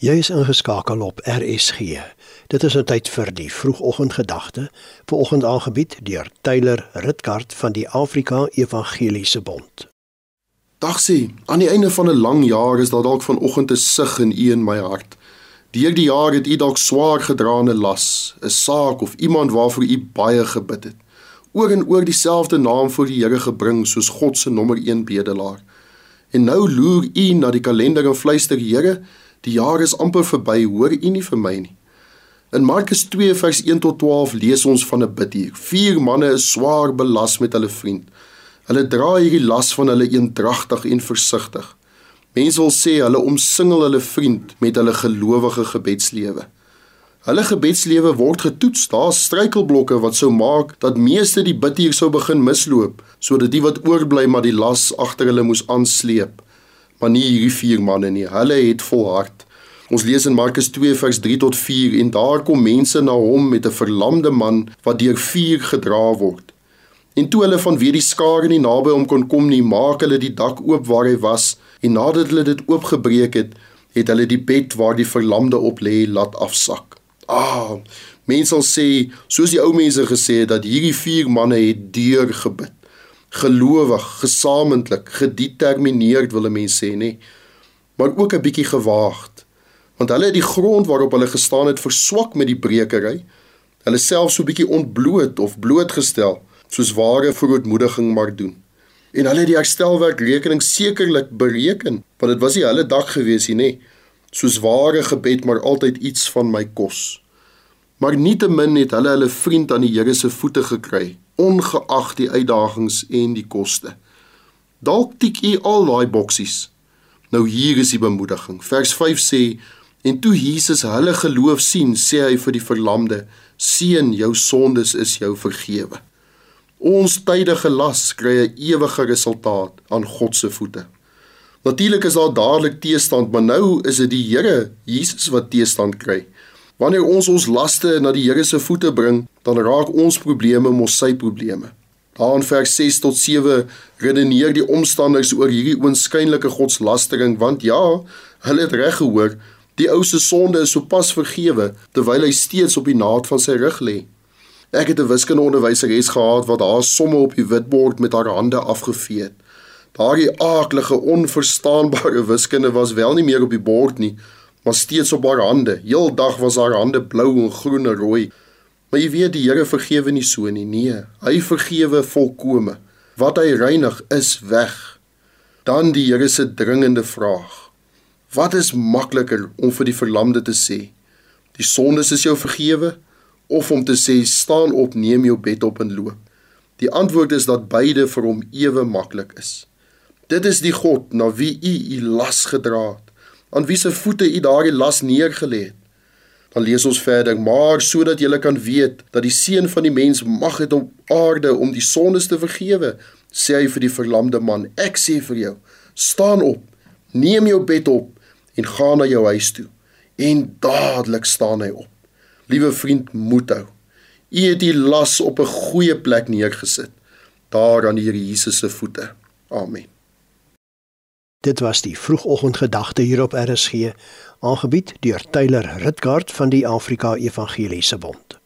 Jy is ingeskakel op RSG. Dit is 'n tyd vir die vroegoggendgedagte, vanoggend aangebied deur Tyler Ritkart van die Afrika Evangeliese Bond. Dag sê, aan die einde van 'n lang jaar is daar dalk vanoggend 'n sug in u en my hart. Deur die jaar het u dalk swaar gedraane las, 'n saak of iemand waarvoor u baie gebid het. Oor en oor dieselfde naam voor die Here gebring soos God se nommer 1 bedelaar. En nou loer u na die kalender en fluister, Here, Die jaar is amper verby, hoor u nie vir my nie. In Markus 2 vers 1 tot 12 lees ons van 'n bid hier. Vier manne is swaar belas met hulle vriend. Hulle dra hierdie las van hulle eendragtig en versigtig. Mense wil sê hulle omsingel hulle vriend met hulle gelowige gebedslewe. Hulle gebedslewe word getoets. Daar's struikelblokke wat sou maak dat meeste die bid hier sou begin misloop, sodat die wat oorbly maar die las agter hulle moes aansleep maar nie hierdie vier manne nie. Hulle het volhard. Ons lees in Markus 2 vers 3 tot 4 en daar kom mense na hom met 'n verlamde man wat deur vuur gedra word. En toe hulle van weer die skare nie naby hom kon kom nie, maak hulle die dak oop waar hy was en nadat hulle dit oopgebreek het, het hulle die bed waar die verlamde op lê laat afsak. Ah, mense sal sê, soos die ou mense gesê het dat hierdie vier manne het deur gebid gelowig, gesamentlik, gedetermineerd wil 'n mens sê, nê? Maar ook 'n bietjie gewaagd. Want hulle het die grond waarop hulle gestaan het verswak met die brekery. Hulle self so bietjie ontbloot of blootgestel, soos ware verootmoediging maar doen. En hulle het die herstelwerk rekening sekerlik bereken, want dit was nie hulle dag gewees nie, nê? Soos ware gebed maar altyd iets van my kos. Maar nietemin het hulle hulle vriend aan die Here se voete gekry ongeag die uitdagings en die koste. Dalk tik u al daai boksies. Nou hier is die bemoediging. Vers 5 sê en toe Jesus hulle geloof sien, sê hy vir die verlamde: "Seun, jou sondes is jou vergewe." Ons tydige las kry 'n ewige resultaat aan God se voete. Natuurlik is daar dadelik teestand, maar nou is dit die Here Jesus wat teestand kry. Wanneer ons ons laste na die Here se voete bring, dan raak ons probleme mos sy probleme. Daar in vers 6 tot 7 redeneer die omstanders oor hierdie oënskynlike godslastering want ja, hulle het reg gehoor, die ou se sonde is sopas vergewe terwyl hy steeds op die naad van sy rug lê. Ek het 'n wiskundeonderwyseres gehad wat haar somme op die witbord met haar hande afgevee het. Daardie aaklige onverstaanbare wiskunde was wel nie meer op die bord nie, maar steeds op haar hande. Heeldag was haar hande blou en groen en rooi. Maar jy weet die Here vergewe nie so nie. Nee, hy vergewe volkome. Wat hy reinig is weg. Dan die Here se dringende vraag. Wat is makliker om vir die verlamde te sê? Die sondes is jou vergewe of om te sê staan op, neem jou bed op en loop? Die antwoord is dat beide vir hom ewe maklik is. Dit is die God na wie u u las gedra het aan wie se voete u daardie las neergelê het. Dan lees ons verder: "Maar sodat julle kan weet dat die seun van die mens mag het op aarde om die sondes te vergewe," sê hy vir die verlamde man: "Ek sê vir jou, staan op, neem jou bed op en gaan na jou huis toe." En dadelik staan hy op. Liewe vriend, moed hou. U het die las op 'n goeie plek neergesit, daar aan die Here Jesus se voete. Amen. Dit was die vroegoggendgedagte hier op RSG, aangebied deur Tyler Ritgard van die Afrika Evangeliese Bond.